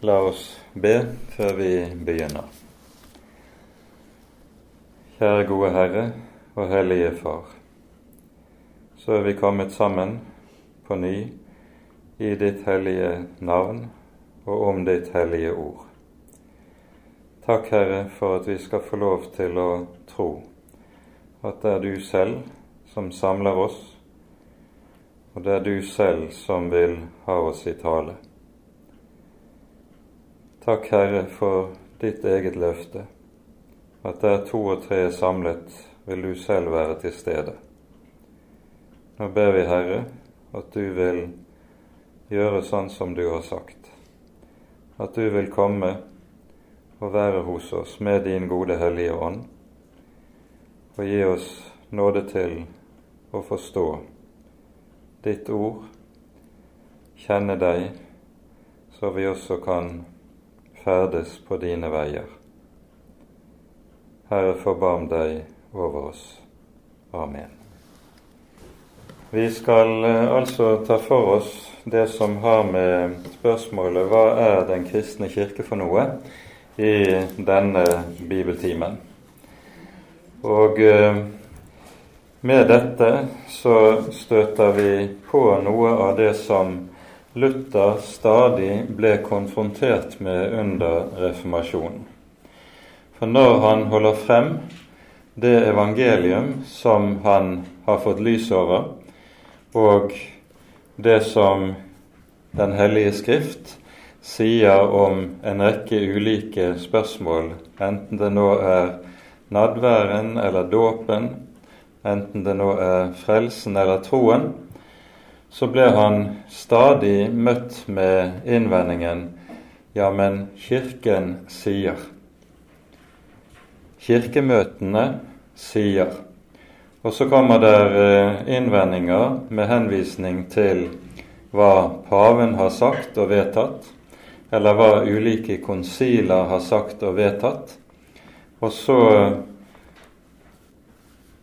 La oss be før vi begynner. Kjære gode Herre og Hellige Far. Så er vi kommet sammen på ny i ditt hellige navn og om ditt hellige ord. Takk, Herre, for at vi skal få lov til å tro at det er du selv som samler oss, og det er du selv som vil ha oss i tale. Takk, Herre, for ditt eget løfte, at der to og tre er samlet, vil du selv være til stede. Nå ber vi, Herre, at du vil gjøre sånn som du har sagt, at du vil komme og være hos oss med din gode Hellige Ånd, og gi oss nåde til å forstå ditt ord, kjenne deg, så vi også kan ferdes på dine veier. Herre, forbarm deg over oss. Amen. Vi skal eh, altså ta for oss det som har med spørsmålet 'Hva er Den kristne kirke for noe?' i denne bibeltimen. Og eh, med dette så støter vi på noe av det som Luther stadig ble konfrontert med under reformasjonen. For når han holder frem det evangelium som han har fått lys over, og det som Den hellige skrift sier om en rekke ulike spørsmål, enten det nå er nadværen eller dåpen, enten det nå er frelsen eller troen, så ble han stadig møtt med innvendingen ja, men Kirken sier. Kirkemøtene sier. Og så kommer der eh, innvendinger med henvisning til hva paven har sagt og vedtatt, eller hva ulike konsiler har sagt og vedtatt. Og så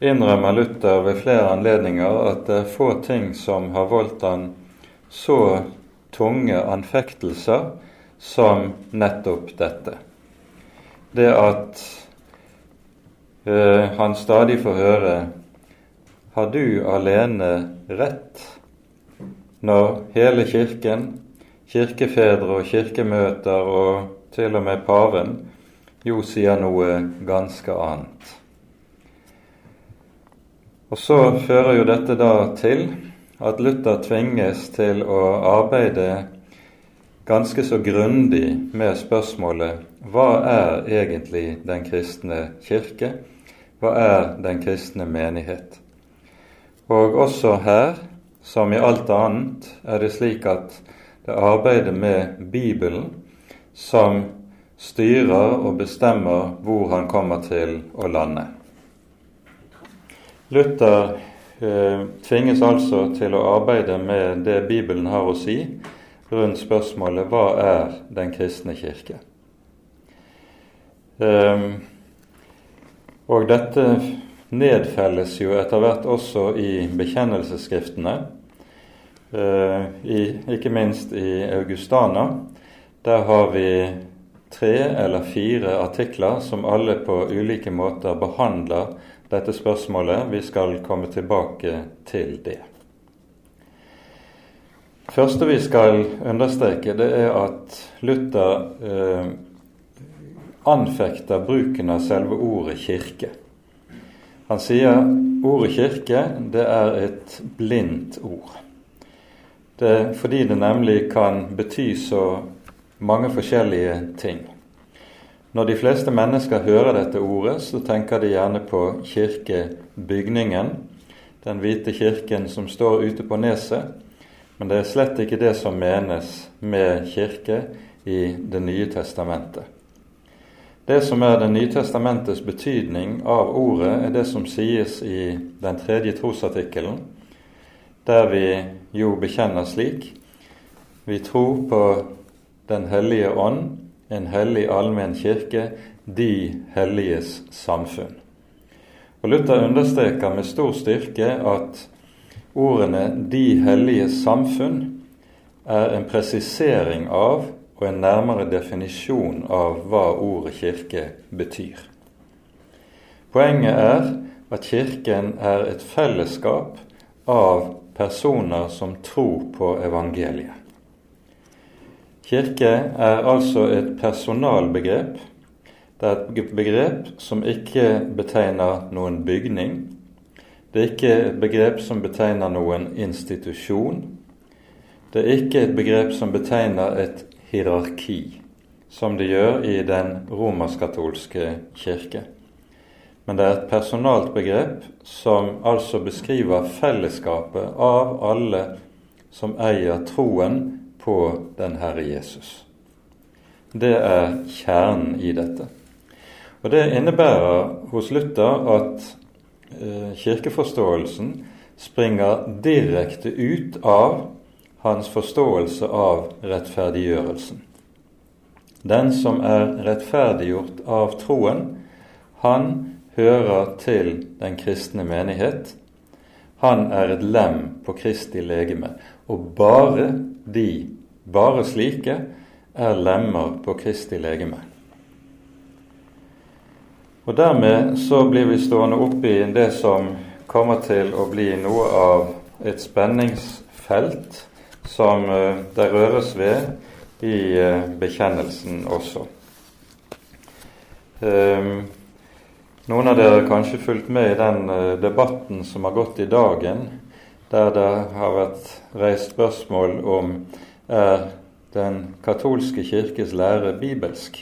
innrømmer Luther ved flere anledninger at det er få ting som har voldt han så tunge anfektelser som nettopp dette. Det at eh, han stadig får høre Har du alene rett? Når hele Kirken, kirkefedre og kirkemøter og til og med paven jo sier noe ganske annet. Og så fører jo dette da til at Luther tvinges til å arbeide ganske så grundig med spørsmålet hva er egentlig den kristne kirke? Hva er den kristne menighet? Og også her, som i alt annet, er det slik at det arbeidet med Bibelen som styrer og bestemmer hvor han kommer til å lande. Luther eh, tvinges altså til å arbeide med det Bibelen har å si rundt spørsmålet hva er den kristne kirke? Eh, og dette nedfelles jo etter hvert også i bekjennelsesskriftene, eh, i, ikke minst i Augustana. Der har vi tre eller fire artikler som alle på ulike måter behandler dette spørsmålet. Vi skal komme tilbake til det. Det første vi skal understreke, det er at Luther eh, anfekter bruken av selve ordet kirke. Han sier ordet kirke det er et blindt ord. Det, fordi det nemlig kan bety så mange forskjellige ting. Når de fleste mennesker hører dette ordet, så tenker de gjerne på kirkebygningen, den hvite kirken som står ute på neset. Men det er slett ikke det som menes med kirke i Det nye testamentet. Det som er Det nye testamentets betydning av ordet, er det som sies i den tredje trosartikkelen, der vi jo bekjenner slik Vi tror på Den hellige ånd, en hellig allmenn kirke, de helliges samfunn. Og Luther understreker med stor styrke at ordene 'de helliges samfunn' er en presisering av og en nærmere definisjon av hva ordet kirke betyr. Poenget er at Kirken er et fellesskap av personer som tror på evangeliet. Kirke er altså et personalbegrep. Det er et begrep som ikke betegner noen bygning. Det er ikke et begrep som betegner noen institusjon. Det er ikke et begrep som betegner et hierarki, som det gjør i den romersk-katolske kirke. Men det er et personalt begrep som altså beskriver fellesskapet av alle som eier troen på den Herre Jesus. Det er kjernen i dette. Og Det innebærer hos Luther at eh, kirkeforståelsen springer direkte ut av hans forståelse av rettferdiggjørelsen. Den som er rettferdiggjort av troen, han hører til den kristne menighet. Han er et lem på Kristi legeme, og bare de, bare slike, er lemmer på Kristi legeme. Og Dermed så blir vi stående oppe i det som kommer til å bli noe av et spenningsfelt som eh, det røres ved i eh, bekjennelsen også. Um, noen av dere har kanskje fulgt med i den eh, debatten som har gått i dagen, der det har vært reist spørsmål om er den katolske kirkes lære bibelsk.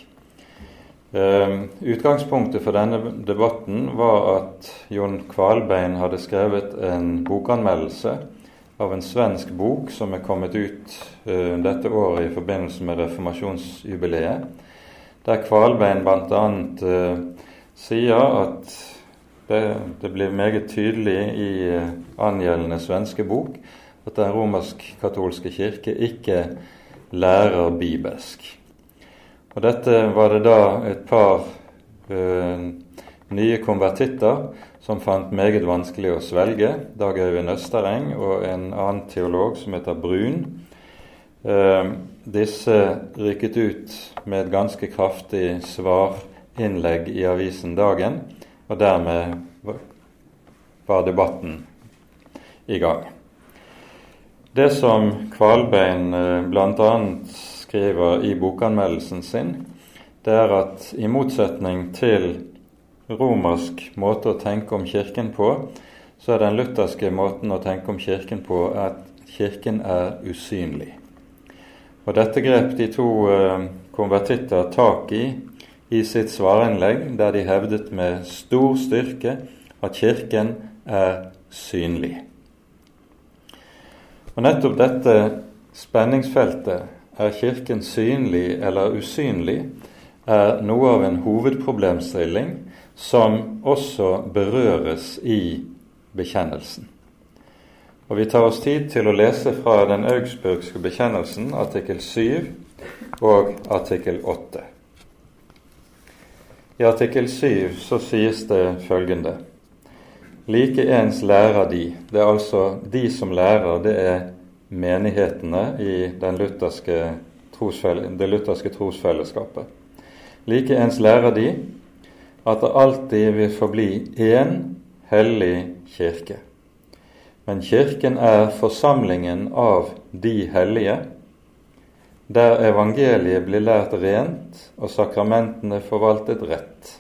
Uh, utgangspunktet for denne debatten var at Jon Kvalbein hadde skrevet en bokanmeldelse av en svensk bok som er kommet ut uh, dette året i forbindelse med reformasjonsjubileet, der Kvalbein bl.a. Uh, sier at det, det blir meget tydelig i eh, angjeldende svenske bok at den romersk-katolske kirke ikke lærer bibelsk. Og Dette var det da et par uh, nye konvertitter som fant meget vanskelig å svelge. Dag Øyvind Østereng og en annen teolog som heter Brun. Uh, disse rykket ut med et ganske kraftig svarinnlegg i avisen Dagen, og dermed var debatten i gang. Det som Kvalbein eh, bl.a. skriver i bokanmeldelsen sin, det er at i motsetning til romersk måte å tenke om Kirken på, så er den lutherske måten å tenke om Kirken på at Kirken er usynlig. Og Dette grep de to eh, konvertitter tak i i sitt svarinnlegg, der de hevdet med stor styrke at Kirken er synlig. Og Nettopp dette spenningsfeltet, er Kirken synlig eller usynlig, er noe av en hovedproblemstilling som også berøres i bekjennelsen. Og Vi tar oss tid til å lese fra den augsburgske bekjennelsen, artikkel 7 og artikkel 8. I artikkel 7 så sies det følgende Like ens lærer de. Det er altså de som lærer, det er menighetene i lutherske det lutherske trosfellesskapet. Like ens lærer de at det alltid vil forbli én hellig kirke. Men Kirken er forsamlingen av de hellige, der evangeliet blir lært rent og sakramentene forvaltet rett.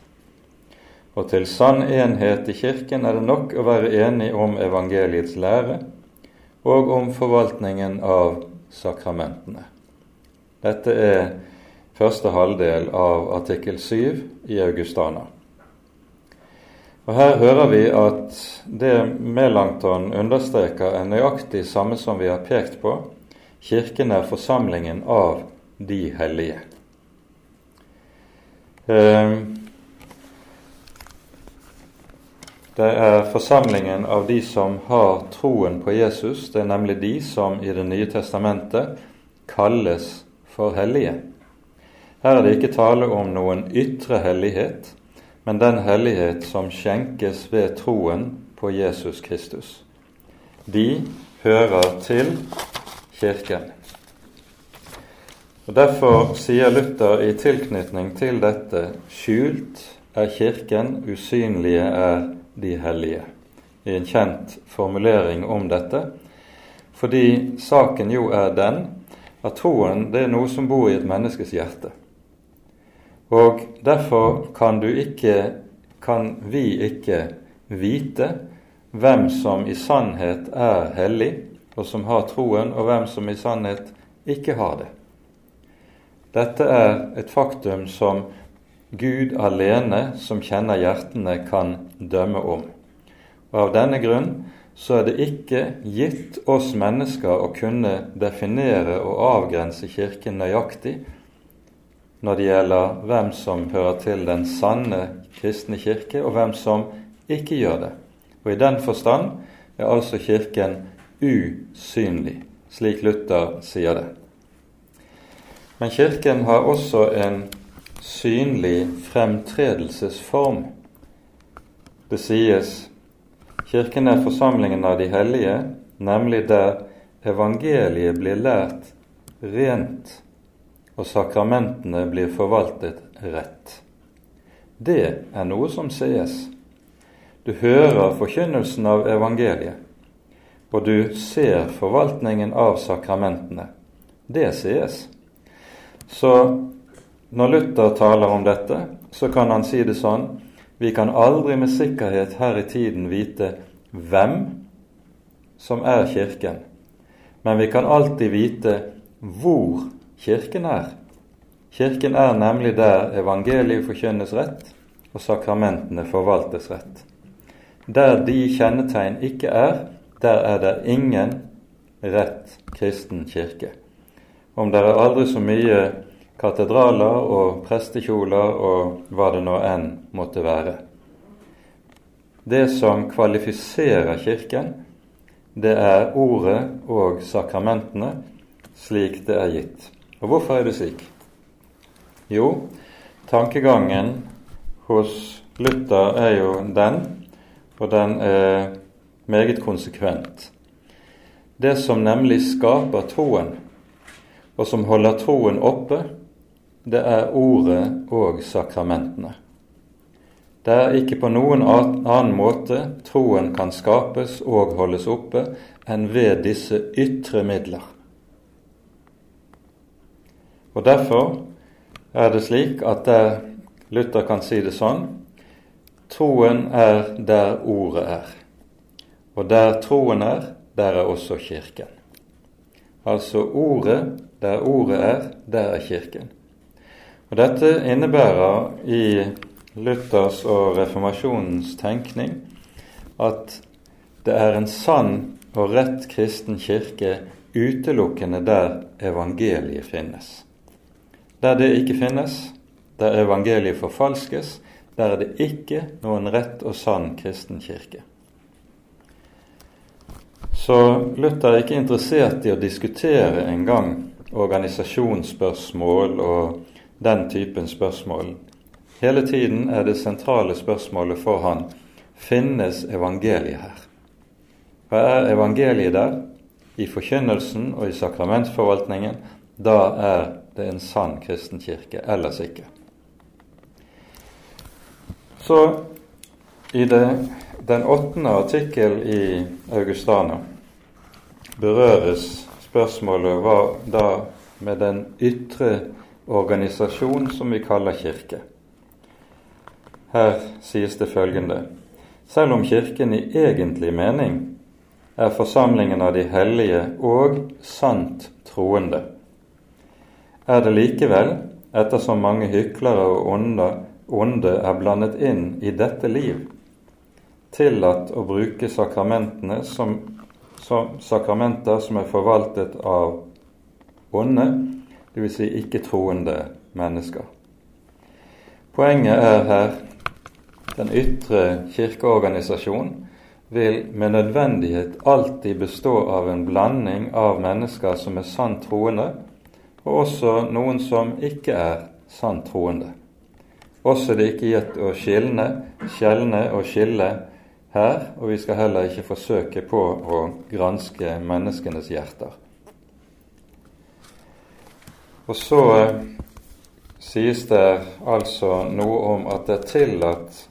Og til sann enhet i Kirken er det nok å være enig om evangeliets lære og om forvaltningen av sakramentene. Dette er første halvdel av artikkel 7 i Augustana. Og Her hører vi at det Melankton understreker, er nøyaktig samme som vi har pekt på Kirken er forsamlingen av de hellige. Ehm, det er forsamlingen av de som har troen på Jesus. Det er nemlig de som i Det nye testamentet kalles for hellige. Her er det ikke tale om noen ytre hellighet, men den hellighet som skjenkes ved troen på Jesus Kristus. De hører til Kirken. Og Derfor sier Luther i tilknytning til dette skjult er Kirken, usynlige er de hellige, i en kjent formulering om dette, fordi saken jo er den at troen det er noe som bor i et menneskes hjerte. Og derfor kan du ikke, kan vi ikke vite hvem som i sannhet er hellig, og som har troen, og hvem som i sannhet ikke har det. Dette er et faktum som Gud alene, som kjenner hjertene, kan dømme om. Og Av denne grunn så er det ikke gitt oss mennesker å kunne definere og avgrense Kirken nøyaktig når det gjelder hvem som hører til den sanne kristne kirke, og hvem som ikke gjør det. Og i den forstand er altså Kirken usynlig, slik Luther sier det. Men Kirken har også en synlig fremtredelsesform. Det sies Kirken er forsamlingen av de hellige, nemlig der evangeliet blir lært rent og sakramentene blir forvaltet rett. Det er noe som sees. Du hører forkynnelsen av evangeliet, og du ser forvaltningen av sakramentene. Det sies. Så når Luther taler om dette, så kan han si det sånn vi kan aldri med sikkerhet her i tiden vite hvem som er Kirken, men vi kan alltid vite hvor Kirken er. Kirken er nemlig der evangeliet forkynnes rett og sakramentene forvaltes rett. Der de kjennetegn ikke er, der er det ingen rett kristen kirke. Om det er aldri så mye katedraler og prestekjoler og hva det nå enn måtte være. Det som kvalifiserer Kirken, det er ordet og sakramentene slik det er gitt. Og hvorfor er det slik? Jo, tankegangen hos Luther er jo den og den er meget konsekvent. Det som nemlig skaper troen, og som holder troen oppe, det er ordet og sakramentene. Det er ikke på noen annen måte troen kan skapes og holdes oppe enn ved disse ytre midler. Og Derfor er det slik at der Luther kan si det sånn Troen er der ordet er. Og der troen er, der er også Kirken. Altså ordet, der ordet er, der er Kirken. Og Dette innebærer i Luthers og reformasjonens tenkning at det er en sann og rett kristen kirke utelukkende der evangeliet finnes. Der det ikke finnes, der evangeliet forfalskes, der er det ikke noen rett og sann kristen kirke. Så Luther er ikke interessert i å diskutere engang organisasjonsspørsmål og den typen spørsmål. Hele tiden er det sentrale spørsmålet for han finnes evangeliet her. Hva er evangeliet der? I forkynnelsen og i sakramentsforvaltningen. Da er det en sann kristen kirke, ellers ikke. Så i det, den åttende artikkel i Augustana berøres spørsmålet hva da med den ytre organisasjon som vi kaller kirke. Her sies det følgende Selv om Kirken i egentlig mening er forsamlingen av de hellige og sant troende, er det likevel, ettersom mange hyklere og onde, onde er blandet inn i dette liv, tillatt å bruke sakramentene som, sakramenter som er forvaltet av onde, dvs. Si ikke-troende mennesker. Poenget er her den ytre kirkeorganisasjon vil med nødvendighet alltid bestå av en blanding av mennesker som er sant troende, og også noen som ikke er sant troende. Også det ikke gitt å skjelne, skjelne og skille her, og vi skal heller ikke forsøke på å granske menneskenes hjerter. Og så sies det altså noe om at det er tillatt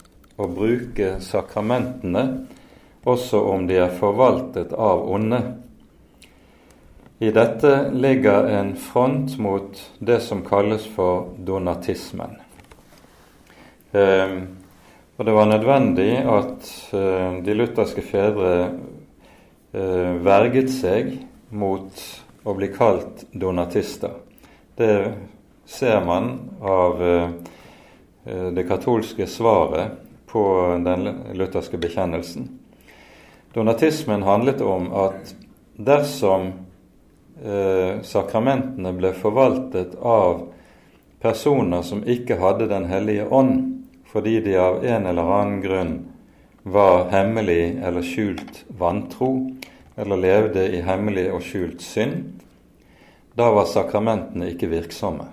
å bruke sakramentene også om de er forvaltet av onde. I dette ligger en front mot det som kalles for donatismen. Eh, og det var nødvendig at eh, de lutherske fedre eh, verget seg mot å bli kalt donatister. Det ser man av eh, det katolske svaret på den lutherske bekjennelsen. Donatismen handlet om at dersom sakramentene ble forvaltet av personer som ikke hadde Den hellige ånd, fordi de av en eller annen grunn var hemmelig eller skjult vantro, eller levde i hemmelig og skjult synd, da var sakramentene ikke virksomme.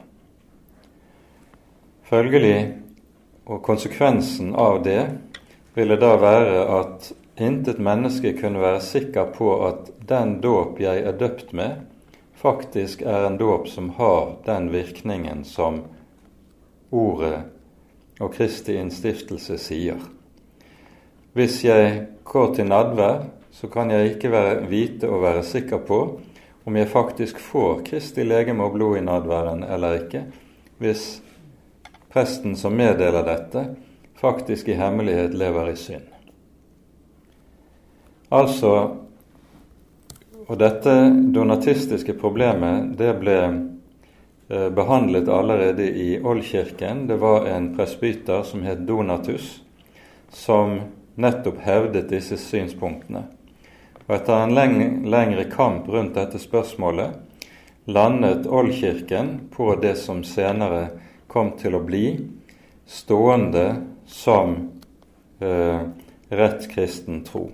Følgelig, og konsekvensen av det, ville da være at intet menneske kunne være sikker på at den dåp jeg er døpt med, faktisk er en dåp som har den virkningen som ordet og Kristi innstiftelse sier. Hvis jeg går til nadvær, så kan jeg ikke være, vite og være sikker på om jeg faktisk får Kristi legeme og blod i nadværen eller ikke, hvis presten som meddeler dette, faktisk i hemmelighet lever i synd. Altså og dette donatistiske problemet det ble behandlet allerede i Oldkirken. Det var en presbyter som het Donatus, som nettopp hevdet disse synspunktene. Og Etter en leng lengre kamp rundt dette spørsmålet landet Oldkirken på det som senere kom til å bli stående som eh, rett kristen tro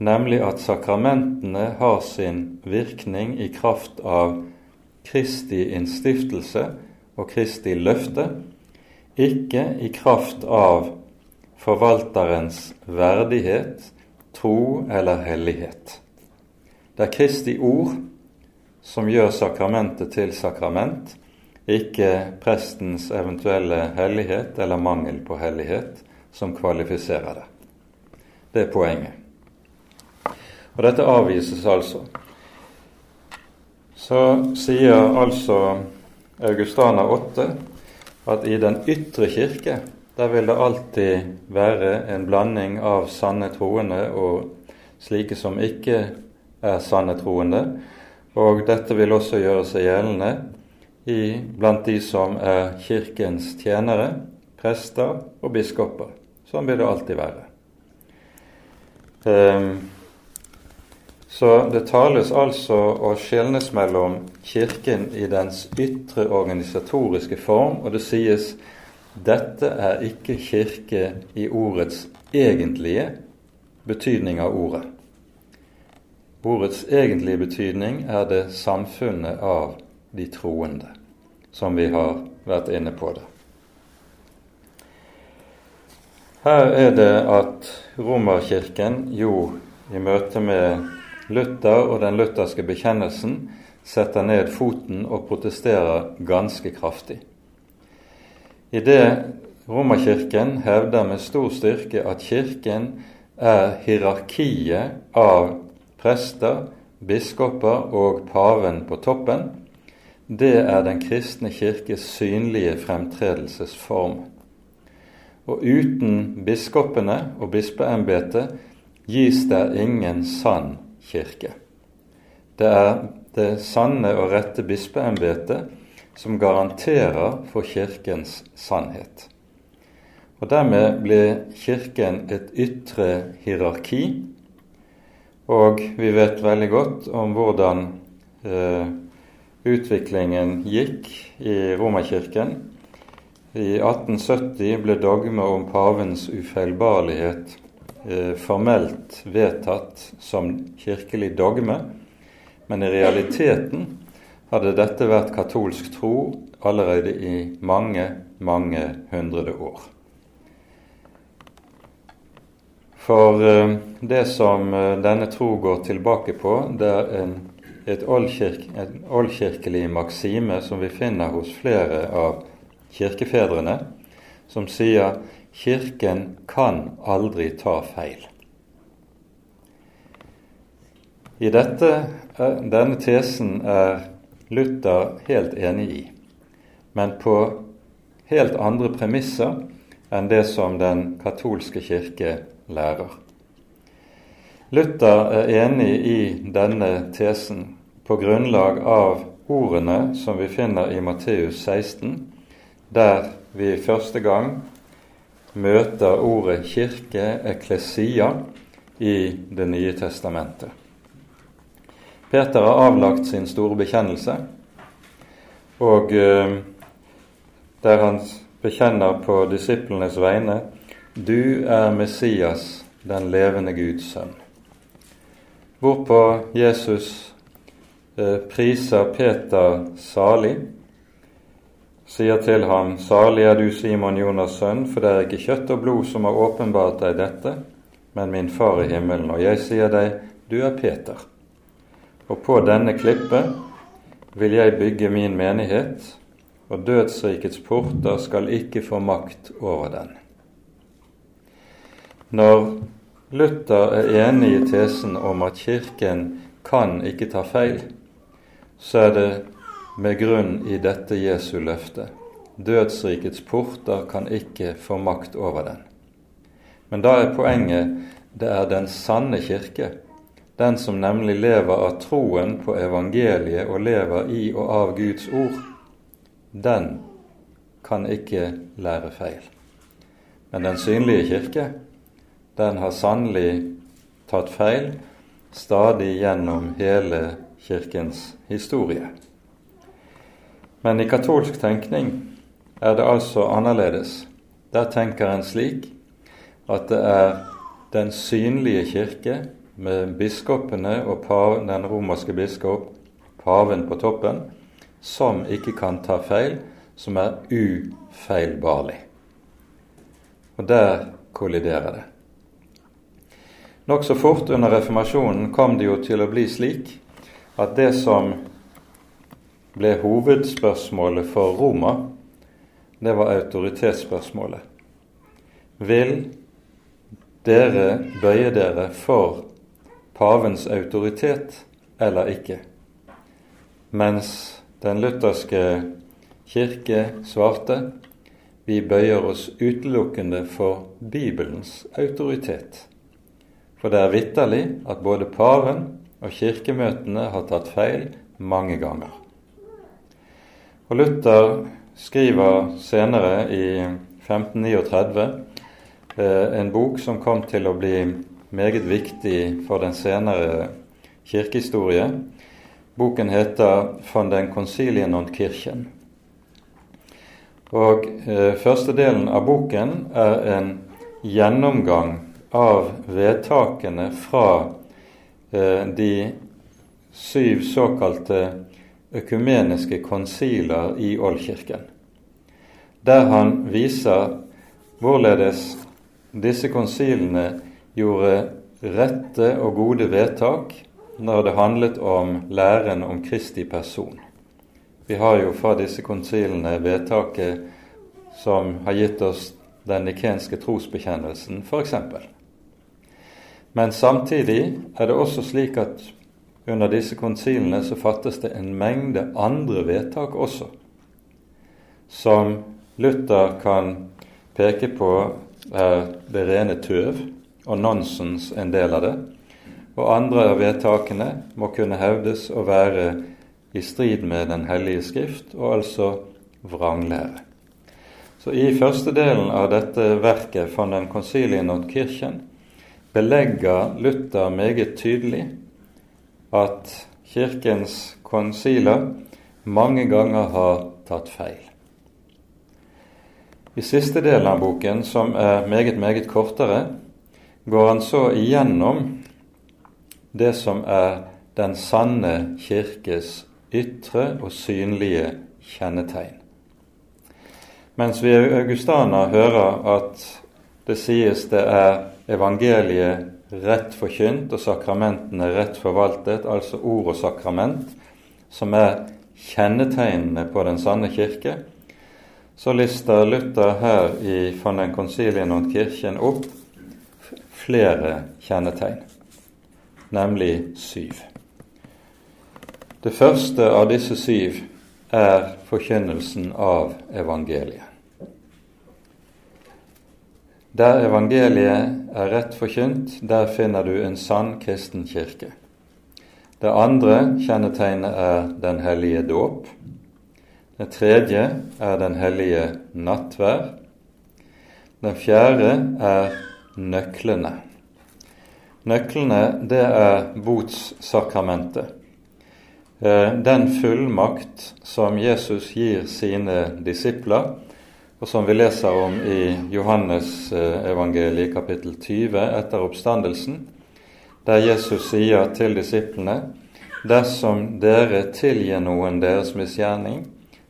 nemlig at sakramentene har sin virkning i kraft av Kristi innstiftelse og Kristi løfte, ikke i kraft av forvalterens verdighet, tro eller hellighet. Det er Kristi ord som gjør sakramentet til sakrament, ikke prestens eventuelle hellighet eller mangel på hellighet som kvalifiserer det. Det er poenget. Og dette avvises altså. Så sier altså Augustana 8 at i den ytre kirke der vil det alltid være en blanding av sanne troende og slike som ikke er sanne troende. Og dette vil også gjøre seg gjeldende i, blant de som er Kirkens tjenere, prester og biskoper. Sånn vil det alltid være. Um, så det tales altså og skjelnes mellom Kirken i dens ytre organisatoriske form, og det sies dette er ikke kirke i ordets egentlige betydning av ordet. Ordets egentlige betydning er det samfunnet av de troende, som vi har vært inne på det. Her er det at Romerkirken jo i møte med Luther og den lutherske bekjennelsen setter ned foten og protesterer ganske kraftig. I det Romerkirken hevder med stor styrke at Kirken er hierarkiet av prester, biskoper og paven på toppen, det er den kristne kirkes synlige fremtredelsesform. Og uten biskopene og bispeembetet gis der ingen sann kirke. Det er det sanne og rette bispeembetet som garanterer for Kirkens sannhet. Og Dermed blir Kirken et ytre hierarki, og vi vet veldig godt om hvordan eh, utviklingen gikk i Romerkirken. I 1870 ble dogmet om pavens ufeilbarlighet formelt vedtatt som kirkelig dogme, men i realiteten hadde dette vært katolsk tro allerede i mange, mange hundrede år. For eh, det som eh, denne tro går tilbake på, det er en et oldkirkelig maksime som vi finner hos flere av kirkefedrene, som sier Kirken kan aldri ta feil. I dette, denne tesen er Luther helt enig i, men på helt andre premisser enn det som den katolske kirke lærer. Luther er enig i denne tesen på grunnlag av ordene som vi finner i Matteus 16, der vi første gang møter ordet kirke, eklesia, i Det nye testamentet. Peter har avlagt sin store bekjennelse, og eh, der han bekjenner på disiplenes vegne du er Messias, den levende Guds sønn. Hvorpå Jesus eh, priser Peter salig, sier til ham, salig er du, Simon Jonas' sønn, for det er ikke kjøtt og blod som har åpenbart deg dette, men min far i himmelen. Og jeg sier deg, du er Peter. Og på denne klippet vil jeg bygge min menighet, og dødsrikets porter skal ikke få makt over den. Når Luther er enig i tesen om at Kirken kan ikke ta feil, så er det med grunn i dette Jesu løfte. Dødsrikets porter kan ikke få makt over den. Men da er poenget det er den sanne kirke, den som nemlig lever av troen på evangeliet og lever i og av Guds ord den kan ikke lære feil. Men den synlige kirke, den har sannelig tatt feil stadig gjennom hele Kirkens historie. Men i katolsk tenkning er det altså annerledes. Der tenker en slik at det er den synlige kirke med biskopene og den romerske biskop, paven på toppen, som ikke kan ta feil, som er ufeilbarlig. Og der kolliderer det. Nokså fort under reformasjonen kom det jo til å bli slik at det som ble hovedspørsmålet for Roma, det var autoritetsspørsmålet. Vil dere bøye dere for pavens autoritet eller ikke? Mens den lutherske kirke svarte vi bøyer oss utelukkende for Bibelens autoritet. For det er vitterlig at både paven og kirkemøtene har tatt feil mange ganger. Og Luther skriver senere, i 1539, eh, en bok som kom til å bli meget viktig for den senere kirkehistorie, Boken heter 'Von den Konsilien und Kirchen'. Og eh, Første delen av boken er en gjennomgang av vedtakene fra eh, de syv såkalte økumeniske konsiler i Oldkirken, der han viser hvorledes disse konsilene gjorde rette og gode vedtak når det handlet om læren om Kristi person. Vi har jo fra disse konsilene vedtaket som har gitt oss den nikenske trosbekjennelsen, f.eks. Men samtidig er det også slik at under disse konsilene så fattes det en mengde andre vedtak også, som Luther kan peke på er det rene tøv og nonsens en del av det og andre av vedtakene må kunne hevdes å være i strid med Den hellige skrift, og altså vranglære. Så i første delen av dette verket von den Concilien og Kirchen belegger Luther meget tydelig at Kirkens konsiler mange ganger har tatt feil. I siste delen av boken, som er meget, meget kortere, går han så igjennom det som er den sanne kirkes ytre og synlige kjennetegn. Mens vi i Augustana hører at det sies det er evangeliet rett forkynt og sakramentene rett forvaltet, altså ord og sakrament, som er kjennetegnene på den sanne kirke, så lister Luther her i von den Concilien und Kirchen opp flere kjennetegn, nemlig syv. Det første av disse syv er forkynnelsen av evangeliet. Der evangeliet er rett forkynt, der finner du en sann kristen kirke. Det andre kjennetegnet er den hellige dåp. Det tredje er den hellige nattvær. Den fjerde er nøklene. Nøklene, det er botssakramentet. Eh, den fullmakt som Jesus gir sine disipler og som vi leser om i Johannes eh, evangeliet kapittel 20 etter oppstandelsen, der Jesus sier til disiplene dersom dere tilgir noen deres misgjerning,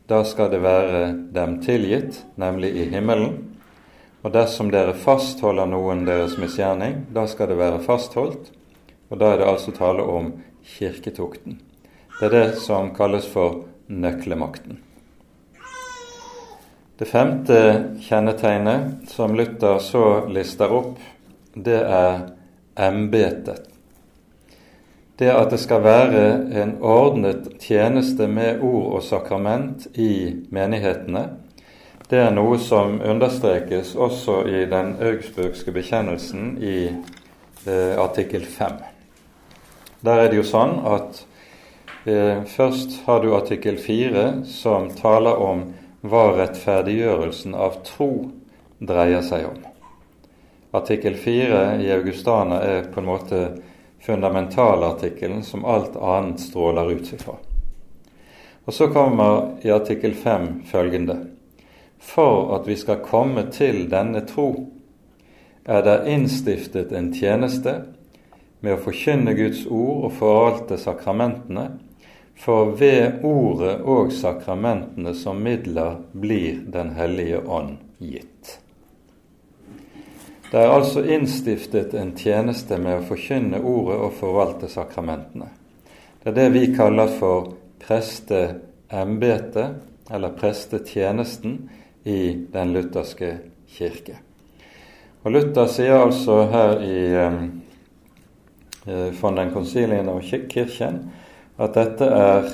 da skal det være dem tilgitt, nemlig i himmelen. Og dersom dere fastholder noen deres misgjerning, da skal det være fastholdt. Og da er det altså tale om kirketukten. Det er det som kalles for nøklemakten. Det femte kjennetegnet som Luther så lister opp, det er embetet. Det at det skal være en ordnet tjeneste med ord og sakrament i menighetene, det er noe som understrekes også i den augsburgske bekjennelsen i eh, artikkel 5. Der er det jo sånn at eh, først har du artikkel 4, som taler om hva rettferdiggjørelsen av tro dreier seg om. Artikkel 4 i Augustana er på en måte fundamentalartikkelen som alt annet stråler ut ifra. Og så kommer i artikkel 5 følgende For at vi skal komme til denne tro, er det innstiftet en tjeneste med å forkynne Guds ord og forvalte sakramentene for ved ordet og sakramentene som midler blir Den hellige ånd gitt. Det er altså innstiftet en tjeneste med å forkynne ordet og forvalte sakramentene. Det er det vi kaller for presteembetet, eller prestetjenesten, i den lutherske kirke. Og Luther sier altså her i eh, eh von den Konsilien og Kirken at dette er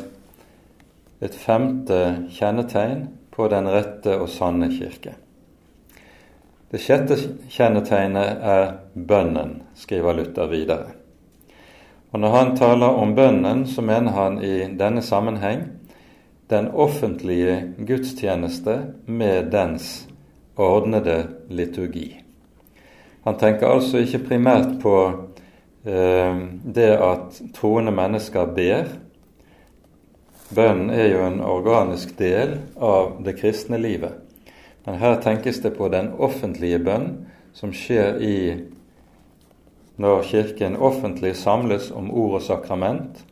et femte kjennetegn på den rette og sanne kirke. Det sjette kjennetegnet er bønnen, skriver Luther videre. Og Når han taler om bønnen, så mener han i denne sammenheng den offentlige gudstjeneste med dens ordnede liturgi. Han tenker altså ikke primært på det at troende mennesker ber. Bønnen er jo en organisk del av det kristne livet. Men her tenkes det på den offentlige bønn som skjer i når Kirken offentlig samles om ord og sakrament,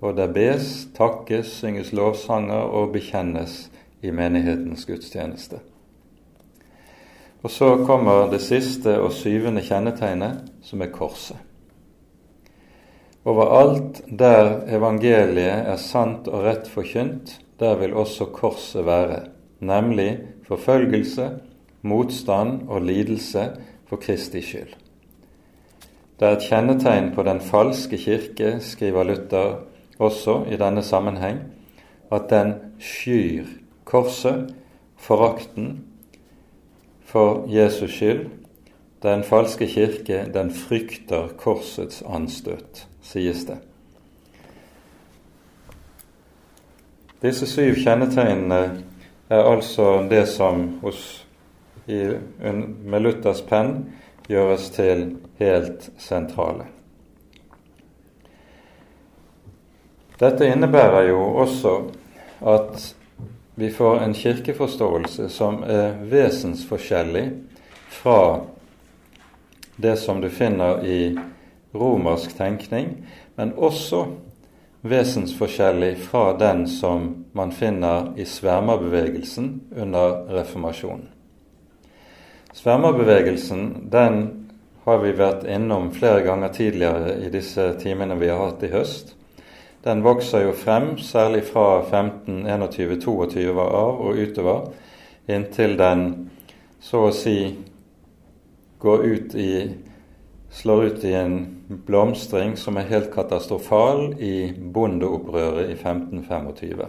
og der bes, takkes, synges lovsanger og bekjennes i menighetens gudstjeneste. Og så kommer det siste og syvende kjennetegnet, som er korset. Overalt der evangeliet er sant og rett forkynt, der vil også korset være, nemlig forfølgelse, motstand og lidelse for Kristi skyld. Det er et kjennetegn på den falske kirke, skriver Luther også i denne sammenheng, at den skyr korset, forakten for Jesus skyld. Den falske kirke, den frykter korsets anstøt sies det. Disse syv kjennetegnene er altså det som hos, i, med Luthers penn gjøres til helt sentrale. Dette innebærer jo også at vi får en kirkeforståelse som er vesensforskjellig fra det som du finner i romersk tenkning, men også vesensforskjellig fra den som man finner i svermerbevegelsen under reformasjonen. Svermerbevegelsen den har vi vært innom flere ganger tidligere i disse timene vi har hatt i høst. Den vokser jo frem, særlig fra 15-21-22 av og utover, inntil den så å si går ut i slår ut i en blomstring som er helt katastrofal i bondeopprøret i 1525.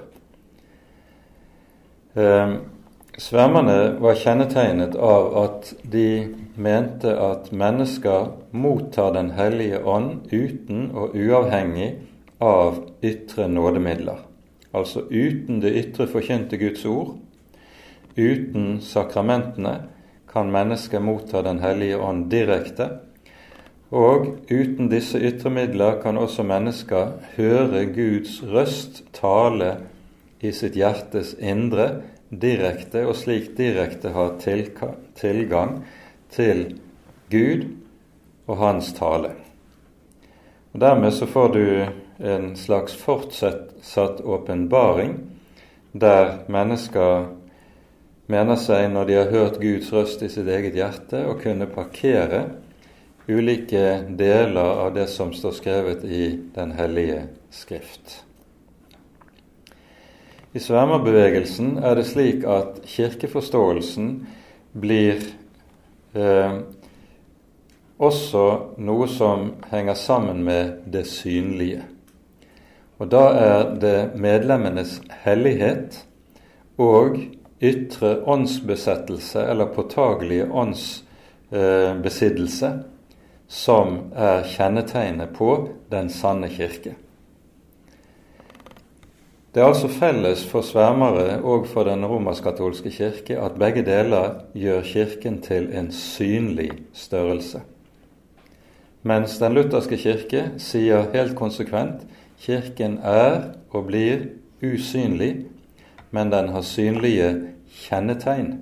Eh, Svermerne var kjennetegnet av at de mente at mennesker mottar Den hellige ånd uten og uavhengig av ytre nådemidler. Altså uten det ytre forkynte Guds ord, uten sakramentene, kan mennesket motta Den hellige ånd direkte. Og uten disse ytre midler kan også mennesker høre Guds røst tale i sitt hjertes indre direkte, og slik direkte ha tilgang til Gud og Hans tale. Og Dermed så får du en slags fortsatt åpenbaring der mennesker mener seg, når de har hørt Guds røst i sitt eget hjerte, å kunne parkere ulike deler av det som står skrevet i Den hellige Skrift. I svermerbevegelsen er det slik at kirkeforståelsen blir eh, også noe som henger sammen med det synlige. Og da er det medlemmenes hellighet og ytre åndsbesettelse, eller påtagelige åndsbesittelse, eh, som er kjennetegnet på den sanne kirke. Det er altså felles for svermere og for den romersk-katolske kirke at begge deler gjør Kirken til en synlig størrelse. Mens den lutherske kirke sier helt konsekvent Kirken er og blir usynlig, men den har synlige kjennetegn.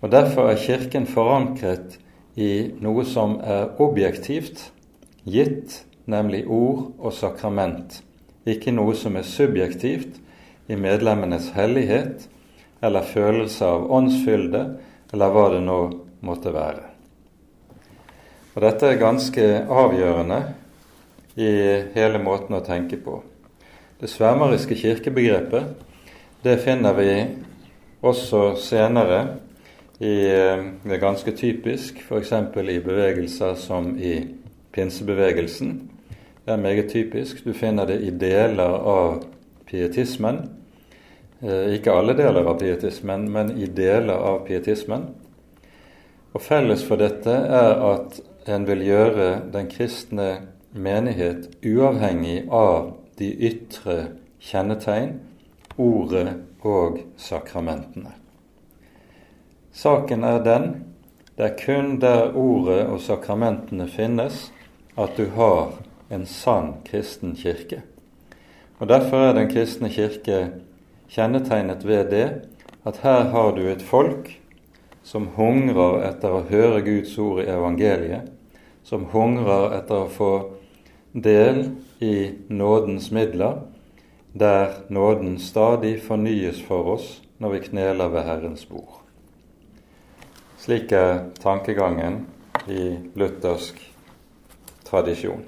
Og Derfor er Kirken forankret i noe som er objektivt gitt, nemlig ord og sakrament, ikke noe som er subjektivt i medlemmenes hellighet eller følelse av åndsfylde, eller hva det nå måtte være. Og Dette er ganske avgjørende i hele måten å tenke på. Det svermeriske kirkebegrepet det finner vi også senere i, eh, det er ganske typisk, f.eks. i bevegelser som i pinsebevegelsen. Det er meget typisk. Du finner det i deler av pietismen. Eh, ikke alle deler av pietismen, men i deler av pietismen. Og Felles for dette er at en vil gjøre den kristne menighet uavhengig av de ytre kjennetegn, ordet og sakramentene. Saken er den det er kun der ordet og sakramentene finnes, at du har en sann kristen kirke. Og Derfor er den kristne kirke kjennetegnet ved det at her har du et folk som hungrer etter å høre Guds ord i evangeliet, som hungrer etter å få del i nådens midler, der nåden stadig fornyes for oss når vi kneler ved Herrens bord. Slik er tankegangen i luthersk tradisjon.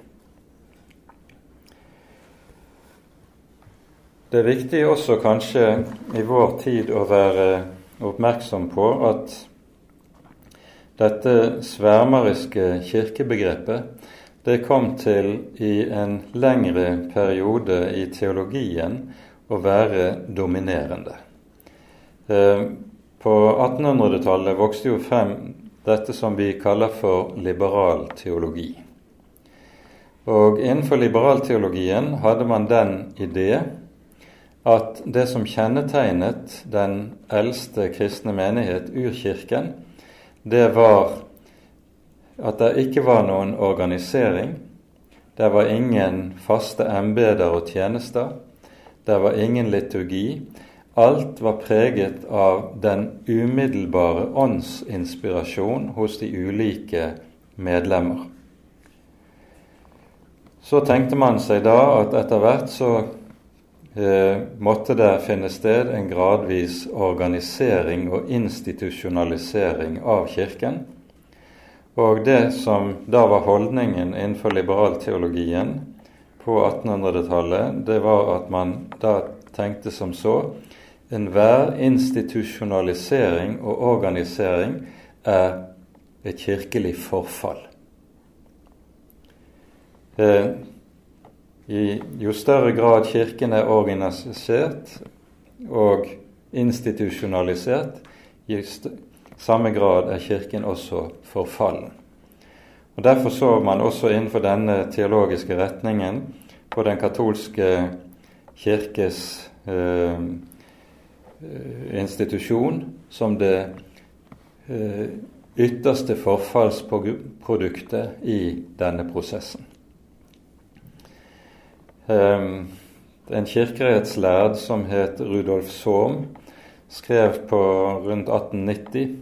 Det er viktig også kanskje i vår tid å være oppmerksom på at dette svermeriske kirkebegrepet det kom til i en lengre periode i teologien å være dominerende. På 1800-tallet vokste jo frem dette som vi kaller for liberal teologi. Og Innenfor liberalteologien hadde man den idé at det som kjennetegnet den eldste kristne menighet, urkirken, det var at det ikke var noen organisering. Det var ingen faste embeter og tjenester. Det var ingen liturgi. Alt var preget av den umiddelbare åndsinspirasjon hos de ulike medlemmer. Så tenkte man seg da at etter hvert så eh, måtte det finne sted en gradvis organisering og institusjonalisering av Kirken. Og det som da var holdningen innenfor liberalteologien på 1800-tallet, det var at man da tenkte som så enhver institusjonalisering og organisering er et kirkelig forfall. Eh, jo større grad Kirken er organisert og institusjonalisert, i samme grad er Kirken også forfallen. Og Derfor så man også innenfor denne teologiske retningen på den katolske kirkes eh, institusjon som det eh, ytterste forfallsproduktet i denne prosessen. Eh, en kirkerettslærd som het Rudolf Sohm, skrev på rundt 1890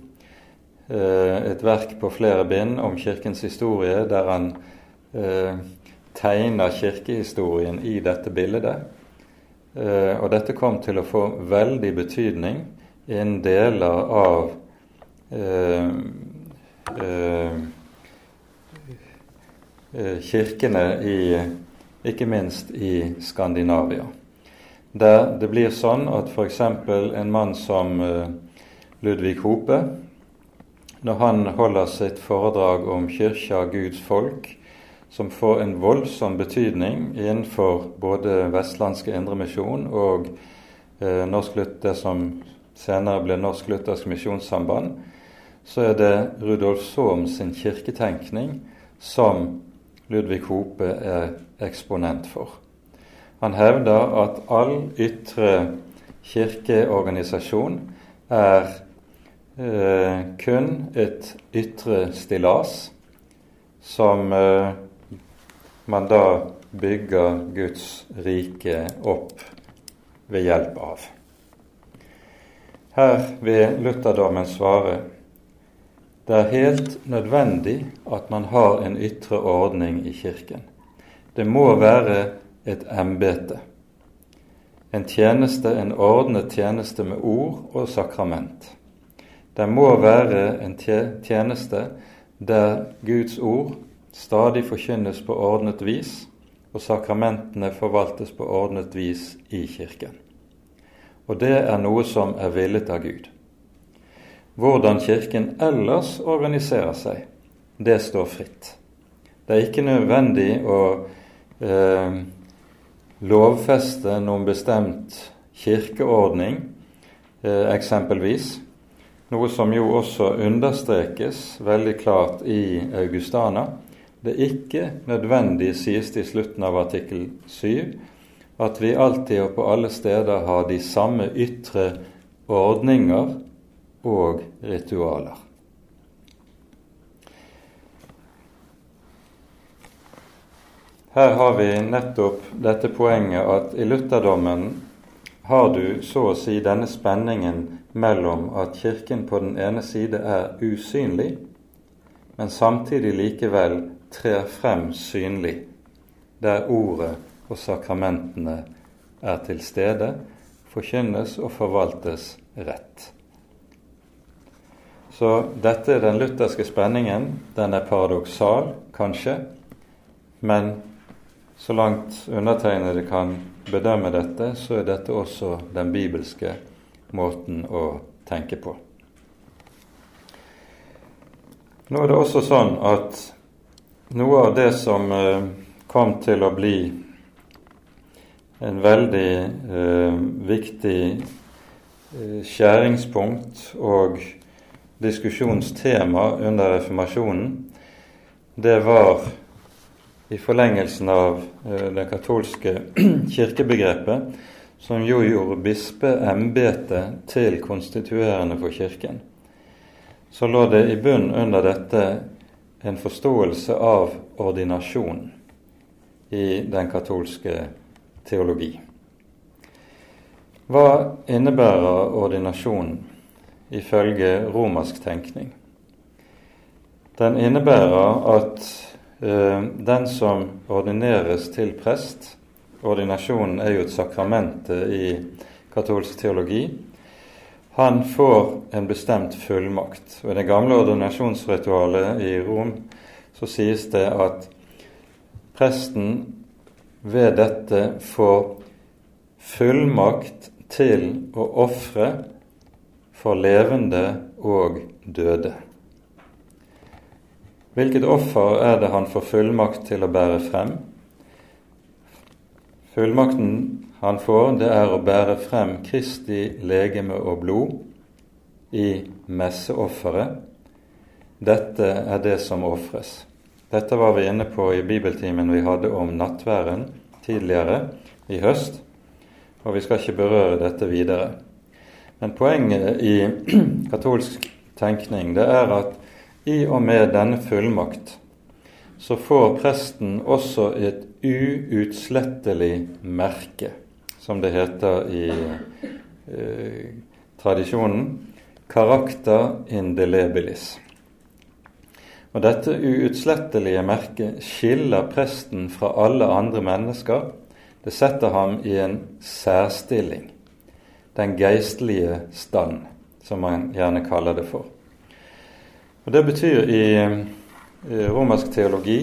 eh, et verk på flere bind om Kirkens historie, der han eh, tegner kirkehistorien i dette bildet. Eh, og dette kom til å få veldig betydning innen deler av eh, eh, eh, kirkene i ikke minst i Skandinavia. Der det blir sånn at f.eks. en mann som eh, Ludvig Hope, når han holder sitt foredrag om kyrkja, Guds folk, som får en voldsom betydning innenfor både Vestlandske Indremisjon og eh, norsk, det som senere ble Norsk Luthersk Misjonssamband, så er det Rudolf Sohm sin kirketenkning som Ludvig Hope er eksponent for. Han hevder at all ytre kirkeorganisasjon er eh, kun et ytre stillas som eh, man da bygger Guds rike opp ved hjelp av. Her vil lutherdommen svare det er helt nødvendig at man har en ytre ordning i Kirken. Det må være et embete. En tjeneste, en ordnet tjeneste med ord og sakrament. Det må være en tjeneste der Guds ord stadig forkynnes på ordnet vis, og sakramentene forvaltes på ordnet vis i Kirken. Og det er noe som er villet av Gud. Hvordan Kirken ellers organiserer seg, det står fritt. Det er ikke nødvendig å eh, lovfeste noen bestemt kirkeordning, eh, eksempelvis. Noe som jo også understrekes veldig klart i Augustana. Det ikke nødvendig, sies det i slutten av artikkel 7, at vi alltid og på alle steder har de samme ytre ordninger og ritualer. Her har vi nettopp dette poenget at i lutherdommen har du så å si denne spenningen mellom at Kirken på den ene side er usynlig, men samtidig likevel trer frem synlig, der ordet og sakramentene er til stede, forkynnes og forvaltes rett. Så dette er den lutherske spenningen. Den er paradoksal, kanskje, men så langt undertegnede kan bedømme dette, så er dette også den bibelske måten å tenke på. Nå er det også sånn at noe av det som eh, kom til å bli en veldig eh, viktig eh, skjæringspunkt og diskusjonstema under reformasjonen, det var i forlengelsen av det katolske kirkebegrepet, som jo gjorde bispeembetet til konstituerende for Kirken, så lå det i bunn under dette en forståelse av ordinasjon i den katolske teologi. Hva innebærer ordinasjon ifølge romersk tenkning? Den innebærer at Eh, den som ordineres til prest Ordinasjonen er jo et sakrament i katolsk teologi. Han får en bestemt fullmakt. Ved det gamle ordinasjonsritualet i Rom så sies det at presten ved dette får fullmakt til å ofre for levende og døde. Hvilket offer er det han får fullmakt til å bære frem? Fullmakten han får, det er å bære frem Kristi legeme og blod i messeofferet. Dette er det som ofres. Dette var vi inne på i bibeltimen vi hadde om nattværen tidligere i høst, og vi skal ikke berøre dette videre. Men poenget i katolsk tenkning det er at i og med denne fullmakt så får presten også et uutslettelig merke, som det heter i eh, tradisjonen, karakter indelebilis. Og Dette uutslettelige merket skiller presten fra alle andre mennesker. Det setter ham i en særstilling, den geistlige stand, som man gjerne kaller det for. Og Det betyr i romersk teologi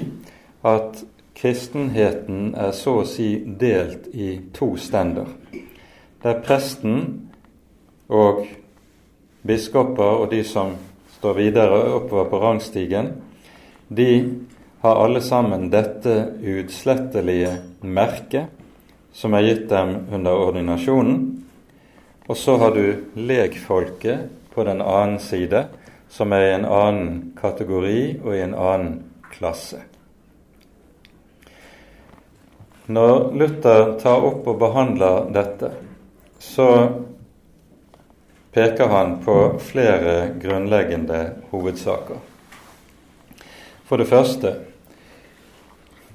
at kristenheten er så å si delt i to stender. Der presten og biskoper og de som står videre oppover på rangstigen, de har alle sammen dette utslettelige merket som er gitt dem under ordinasjonen. Og så har du legfolket på den annen side, som er i en annen kategori og i en annen klasse. Når Luther tar opp og behandler dette, så peker han på flere grunnleggende hovedsaker. For det første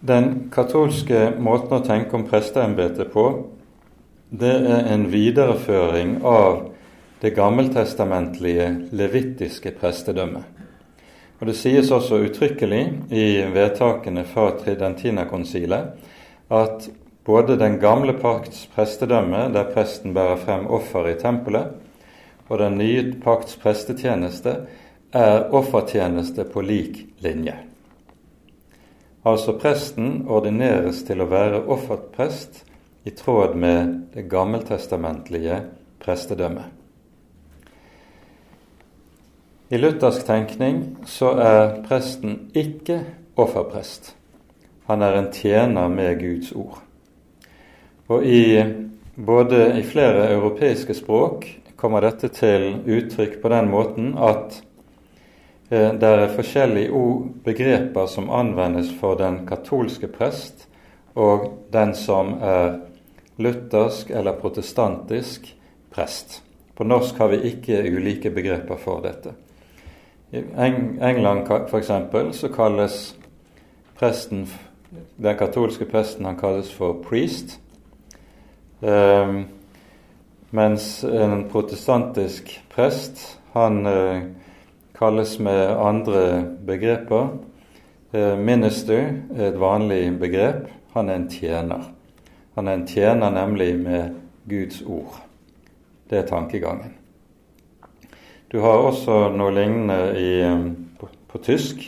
den katolske måten å tenke om presteembetet på, det er en videreføring av det gammeltestamentlige levittiske prestedømmet. Og Det sies også uttrykkelig i vedtakene fra Tridentina-konsilet at både den gamle pakts prestedømme, der presten bærer frem offer i tempelet, og den nye pakts prestetjeneste er offertjeneste på lik linje. Altså presten ordineres til å være offerprest i tråd med det gammeltestamentlige prestedømmet. I luthersk tenkning så er presten ikke offerprest. Han er en tjener med Guds ord. Og i både i flere europeiske språk kommer dette til uttrykk på den måten at eh, det er forskjellige ord, begreper som anvendes for den katolske prest og den som er luthersk eller protestantisk prest. På norsk har vi ikke ulike begreper for dette. I England f.eks. så kalles presten, den katolske presten han kalles for priest. Eh, mens en protestantisk prest han eh, kalles med andre begreper. Eh, minister er et vanlig begrep. Han er en tjener. Han er en tjener nemlig med Guds ord. Det er tankegangen. Du har også noe lignende i, på, på, tysk,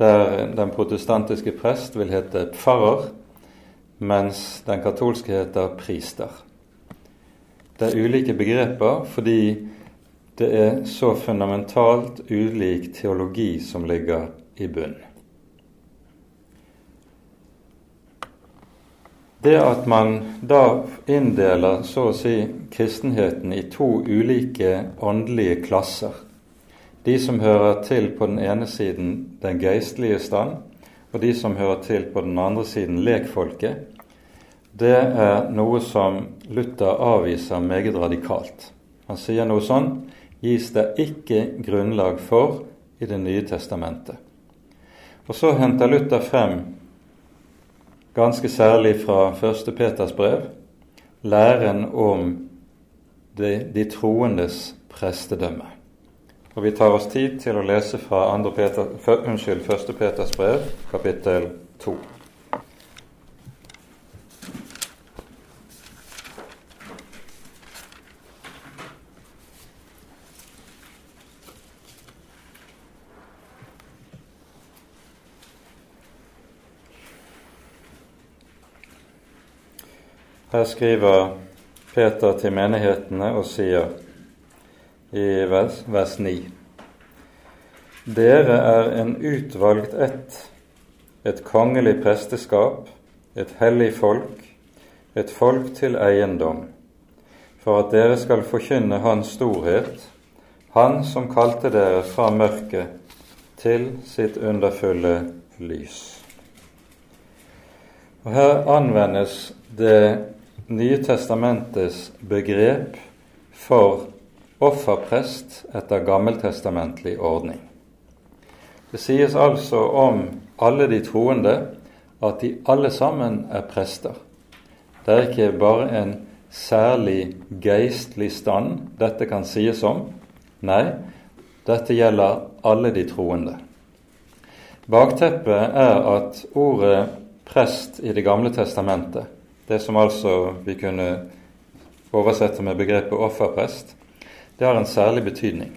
der den protestantiske prest vil hete pfarrer, mens den katolske heter priester. Det er ulike begreper fordi det er så fundamentalt ulik teologi som ligger i bunn. Det at man da inndeler så å si kristenheten i to ulike åndelige klasser, de som hører til på den ene siden den geistlige stand, og de som hører til på den andre siden lekfolket, det er noe som Luther avviser meget radikalt. Han sier noe sånn gis det ikke grunnlag for i Det nye testamentet. Og så henter Luther frem ganske særlig fra 1. Peters brev, læren om de, de troendes prestedømme. Og vi tar oss tid til å lese fra 2. Peter, unnskyld, 1. Peters brev, kapittel 2. Her skriver Peter til menighetene og sier:" i vers, vers 9 Dere er en utvalgt ett, et kongelig presteskap, et hellig folk, et folk til eiendom, for at dere skal forkynne Hans storhet, Han som kalte dere fra mørket til sitt underfulle lys. Og Her anvendes Det nye testamentets begrep for offerprest etter gammeltestamentlig ordning. Det sies altså om alle de troende at de alle sammen er prester. Det er ikke bare en særlig geistlig stand dette kan sies om. Nei, dette gjelder alle de troende. Bakteppet er at ordet prest i Det gamle testamentet det som altså vi kunne oversette med begrepet offerprest, det har en særlig betydning.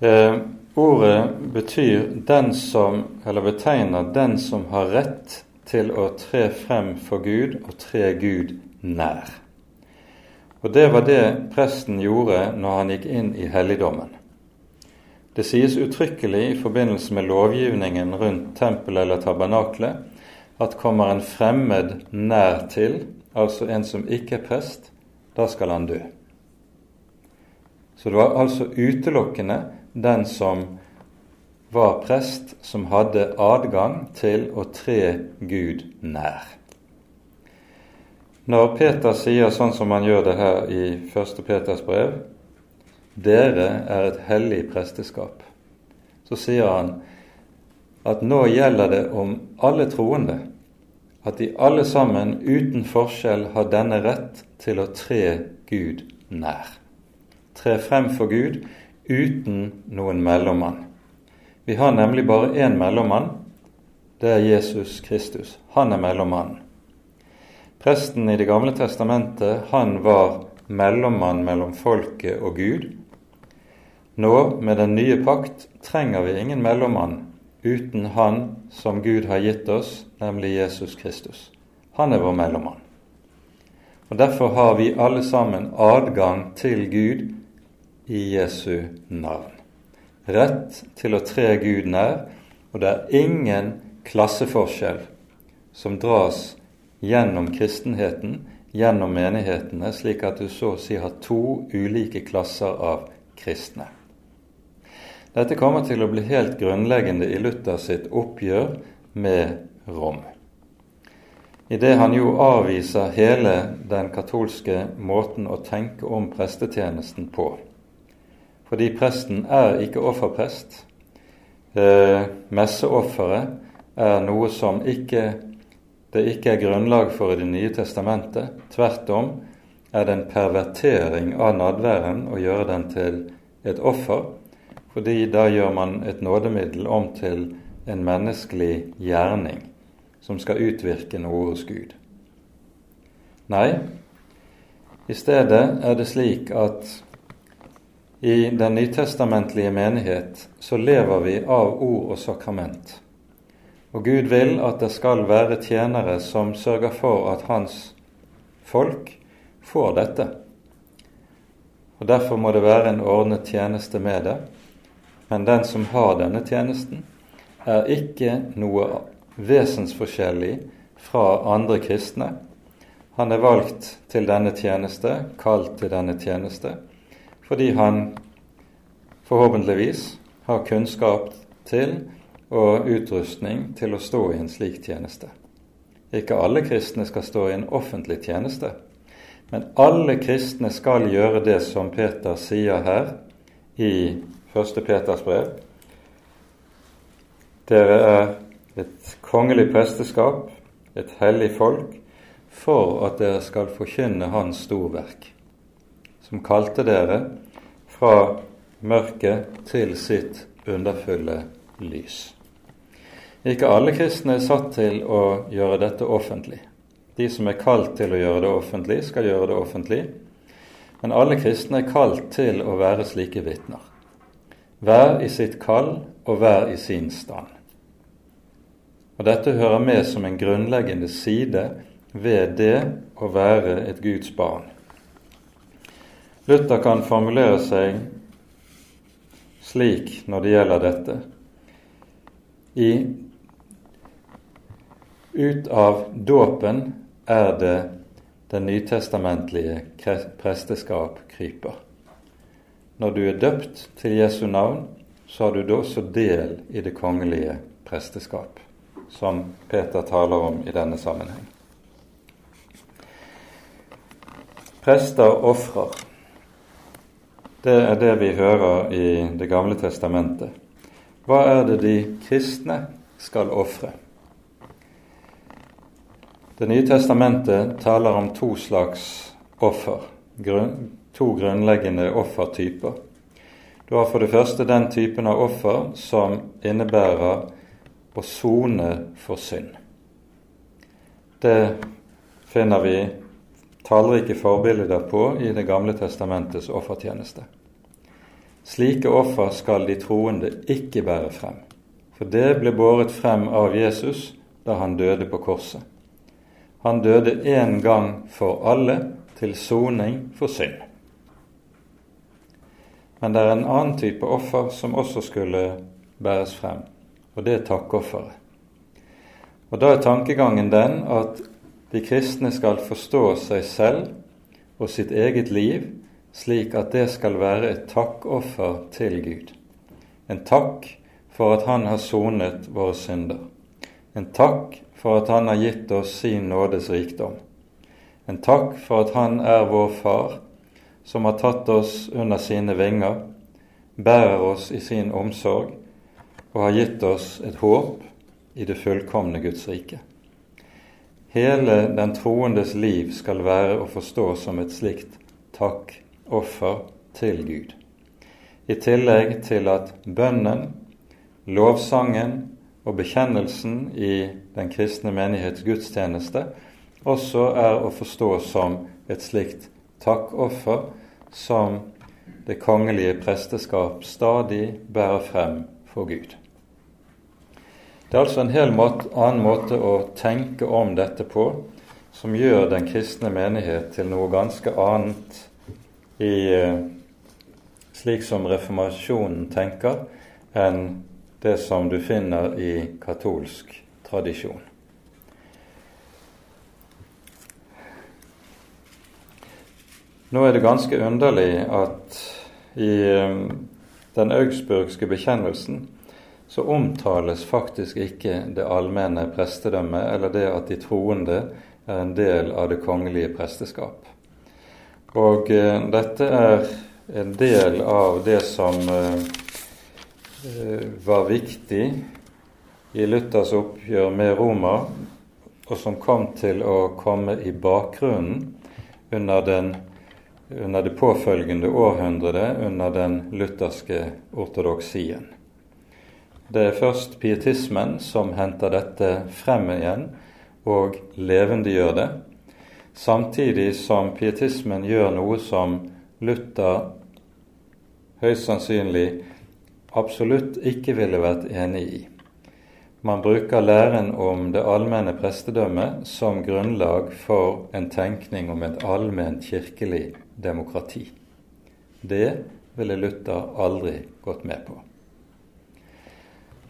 Eh, ordet betyr den som, eller betegner den som har rett til å tre frem for Gud og tre Gud nær. Og Det var det presten gjorde når han gikk inn i helligdommen. Det sies uttrykkelig i forbindelse med lovgivningen rundt tempelet eller tabernaklet at kommer en fremmed nær til, altså en som ikke er prest, da skal han dø. Så det var altså utelukkende den som var prest, som hadde adgang til å tre Gud nær. Når Peter sier sånn som han gjør det her i 1. Peters brev, dere er et hellig presteskap, så sier han at nå gjelder det om alle troende, at de alle sammen uten forskjell har denne rett til å tre Gud nær. Tre frem for Gud uten noen mellommann. Vi har nemlig bare én mellommann. Det er Jesus Kristus. Han er mellommannen. Presten i Det gamle testamentet, han var mellommann mellom folket og Gud. Nå, med den nye pakt, trenger vi ingen mellommann uten Han som Gud har gitt oss, nemlig Jesus Kristus. Han er vår mellommann. Og Derfor har vi alle sammen adgang til Gud i Jesu navn. Rett til å tre Gud nær, og det er ingen klasseforskjell som dras gjennom kristenheten, gjennom menighetene, slik at du så å si har to ulike klasser av kristne. Dette kommer til å bli helt grunnleggende i Luther sitt oppgjør med Rom. I det han jo avviser hele den katolske måten å tenke om prestetjenesten på. Fordi presten er ikke offerprest. Eh, messeofferet er noe som ikke, det ikke er grunnlag for i Det nye testamentet. Tvert om er det en pervertering av nadværen å gjøre den til et offer fordi da gjør man et nådemiddel om til en menneskelig gjerning som skal utvirke noe hos Gud. Nei, i stedet er det slik at i den nytestamentlige menighet så lever vi av ord og sakrament. Og Gud vil at det skal være tjenere som sørger for at hans folk får dette. Og Derfor må det være en ordnet tjeneste med det. Men den som har denne tjenesten, er ikke noe vesensforskjellig fra andre kristne. Han er valgt til denne tjeneste, kalt til denne tjeneste, fordi han forhåpentligvis har kunnskap til og utrustning til å stå i en slik tjeneste. Ikke alle kristne skal stå i en offentlig tjeneste, men alle kristne skal gjøre det som Peter sier her i 1. Peters brev. Dere er et kongelig presteskap, et hellig folk, for at dere skal forkynne Hans storverk, som kalte dere fra mørket til sitt underfulle lys. Ikke alle kristne er satt til å gjøre dette offentlig. De som er kalt til å gjøre det offentlig, skal gjøre det offentlig. Men alle kristne er kalt til å være slike vitner hver i sitt kall og hver i sin stand. Og Dette hører med som en grunnleggende side ved det å være et Guds barn. Luther kan formulere seg slik når det gjelder dette. I ut av dåpen er det det nytestamentlige presteskap kryper. Når du er døpt til Jesu navn, så har du da også del i det kongelige presteskap, som Peter taler om i denne sammenheng. Prester ofrer. Det er det vi hører i Det gamle testamentet. Hva er det de kristne skal ofre? Det nye testamentet taler om to slags offer, to grunnleggende offertyper. Du har for det første den typen av offer som innebærer å sone for synd. Det finner vi tallrike forbilder på i Det gamle testamentets offertjeneste. Slike offer skal de troende ikke bære frem, for det ble båret frem av Jesus da han døde på korset. Han døde én gang for alle til soning for synd. Men det er en annen type offer som også skulle bæres frem, og det er takkofferet. Og Da er tankegangen den at de kristne skal forstå seg selv og sitt eget liv slik at det skal være et takkoffer til Gud. En takk for at Han har sonet våre synder. En takk for at Han har gitt oss sin nådes rikdom. En takk for at Han er vår Far, som har tatt oss under sine vinger, bærer oss i sin omsorg og har gitt oss et håp i det fullkomne Guds rike. Hele den troendes liv skal være å forstå som et slikt takkoffer til Gud. I tillegg til at bønnen, lovsangen og bekjennelsen i den kristne menighets gudstjeneste også er å forstå som et slikt takkoffer som det kongelige presteskap stadig bærer frem for Gud. Det er altså en hel måte, annen måte å tenke om dette på som gjør den kristne menighet til noe ganske annet i eh, slik som reformasjonen tenker, enn det som du finner i katolsk tradisjon. Nå er det ganske underlig at i eh, den augsburgske bekjennelsen så omtales faktisk ikke det allmenne prestedømmet eller det at de troende er en del av det kongelige presteskap. Og eh, dette er en del av det som eh, eh, var viktig i Luthers oppgjør med Roma, og som kom til å komme i bakgrunnen under, den, under det påfølgende århundret under den lutherske ortodoksien. Det er først pietismen som henter dette frem igjen og levendegjør det, samtidig som pietismen gjør noe som Luther høyst sannsynlig absolutt ikke ville vært enig i. Man bruker læren om det allmenne prestedømmet som grunnlag for en tenkning om et allment kirkelig demokrati. Det ville Luther aldri gått med på.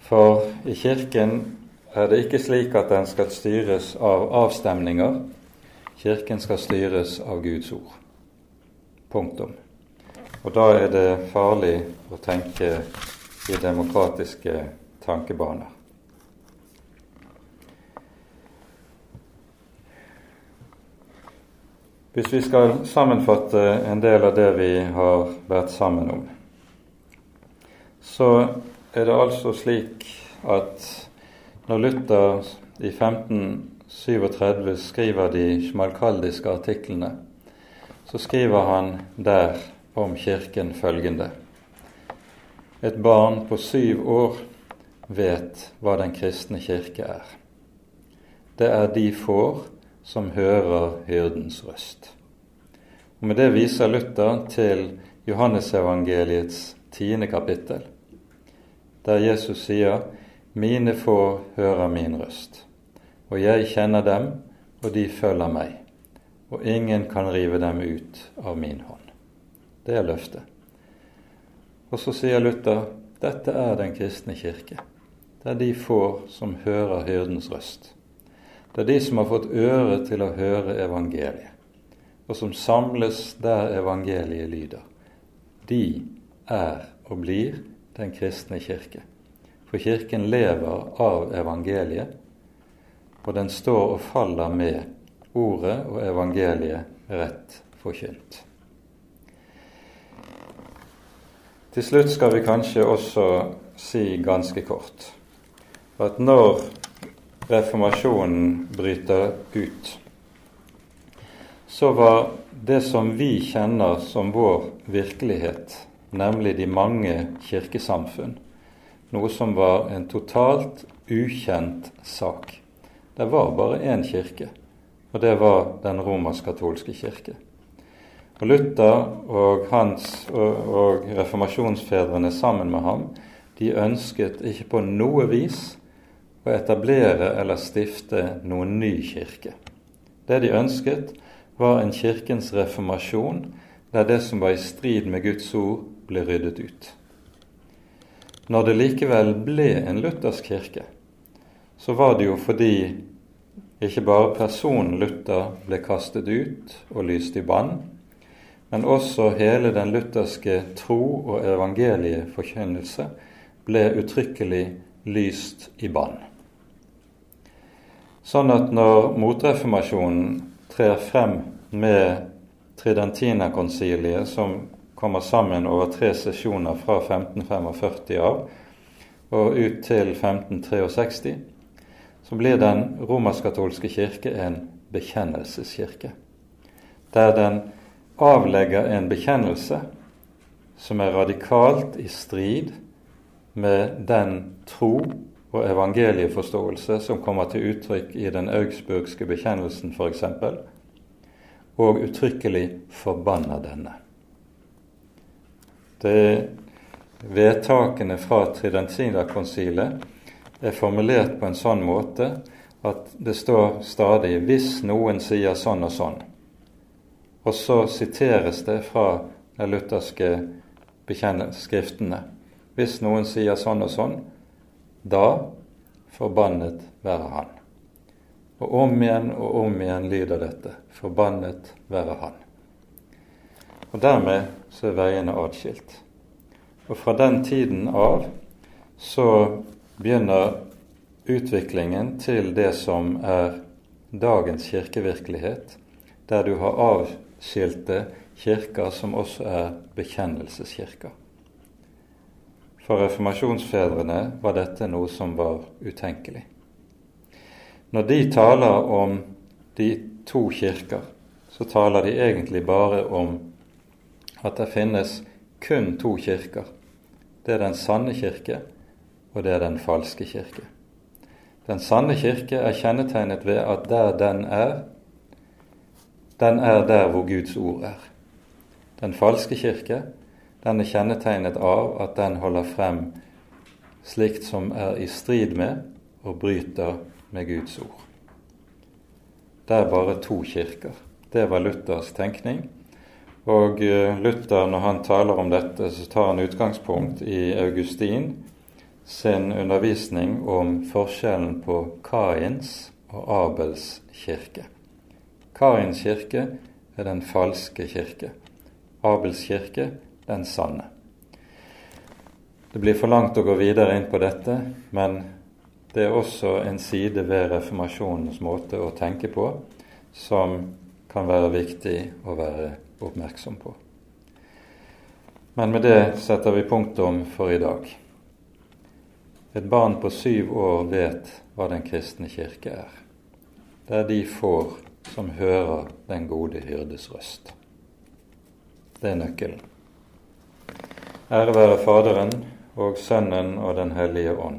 For i Kirken er det ikke slik at den skal styres av avstemninger. Kirken skal styres av Guds ord. Punktum. Og da er det farlig å tenke i demokratiske tankebaner. Hvis vi skal sammenfatte en del av det vi har vært sammen om, så er det altså slik at når Luther i 1537 skriver de smalkaldiske artiklene, så skriver han der om Kirken følgende Et barn på syv år vet hva Den kristne kirke er. Det er de får som hører hyrdens røst. Og Med det viser Luther til Johannesevangeliets tiende kapittel, der Jesus sier 'Mine får hører min røst', og jeg kjenner dem, og de følger meg, og ingen kan rive dem ut av min hånd. Det er løftet. Og så sier Luther dette er den kristne kirke. Det er de får som hører hyrdens røst. Det er de som har fått øre til å høre evangeliet, og som samles der evangeliet lyder. De er og blir den kristne kirke. For Kirken lever av evangeliet, og den står og faller med ordet og evangeliet rett forkynt. Til slutt skal vi kanskje også si ganske kort at når reformasjonen bryter ut, så var det som vi kjenner som vår virkelighet, nemlig de mange kirkesamfunn, noe som var en totalt ukjent sak. Det var bare én kirke, og det var den romersk-katolske kirke. Og Luther og, hans, og, og reformasjonsfedrene sammen med ham de ønsket ikke på noe vis å etablere eller stifte noen ny kirke. Det de ønsket, var en kirkens reformasjon, der det som var i strid med Guds ord, ble ryddet ut. Når det likevel ble en luthersk kirke, så var det jo fordi ikke bare personen Luther ble kastet ut og lyst i bann, men også hele den lutherske tro og evangelieforkynnelse ble uttrykkelig lyst i bann. Sånn at når motreformasjonen trer frem med Tridentina-konsiliet, som kommer sammen over tre sesjoner fra 1545 av og ut til 1563, så blir den romersk-katolske kirke en bekjennelseskirke. Der den avlegger en bekjennelse som er radikalt i strid med den tro og evangelieforståelse som kommer til uttrykk i den augsburgske bekjennelsen f.eks., og uttrykkelig forbanner denne. Det Vedtakene fra Tridentina-konsilet er formulert på en sånn måte at det står stadig 'hvis noen sier sånn og sånn'. Og så siteres det fra de lutherske skriftene. Hvis noen sier sånn og sånn, da forbannet være han. Og om igjen og om igjen lyder dette. Forbannet være han. Og dermed så er veiene atskilt. Og fra den tiden av så begynner utviklingen til det som er dagens kirkevirkelighet, der du har avskilte kirker som også er bekjennelseskirker. For reformasjonsfedrene var dette noe som var utenkelig. Når de taler om de to kirker, så taler de egentlig bare om at det finnes kun to kirker. Det er den sanne kirke, og det er den falske kirke. Den sanne kirke er kjennetegnet ved at der den er, den er der hvor Guds ord er. Den falske kirke, den er kjennetegnet av at den holder frem slikt som er i strid med og bryter med Guds ord. Det er bare to kirker. Det var Luthers tenkning, og eh, Luther, når han taler om dette, så tar han utgangspunkt i Augustin sin undervisning om forskjellen på Kains og Abels kirke. Kains kirke er den falske kirke. Abels kirke den sanne. Det blir for langt å gå videre inn på dette, men det er også en side ved reformasjonens måte å tenke på som kan være viktig å være oppmerksom på. Men med det setter vi punktum for i dag. Et barn på syv år vet hva Den kristne kirke er. Det er de får som hører den gode hyrdes røst. Det er nøkkelen. Ære være Faderen og Sønnen og Den hellige ånd,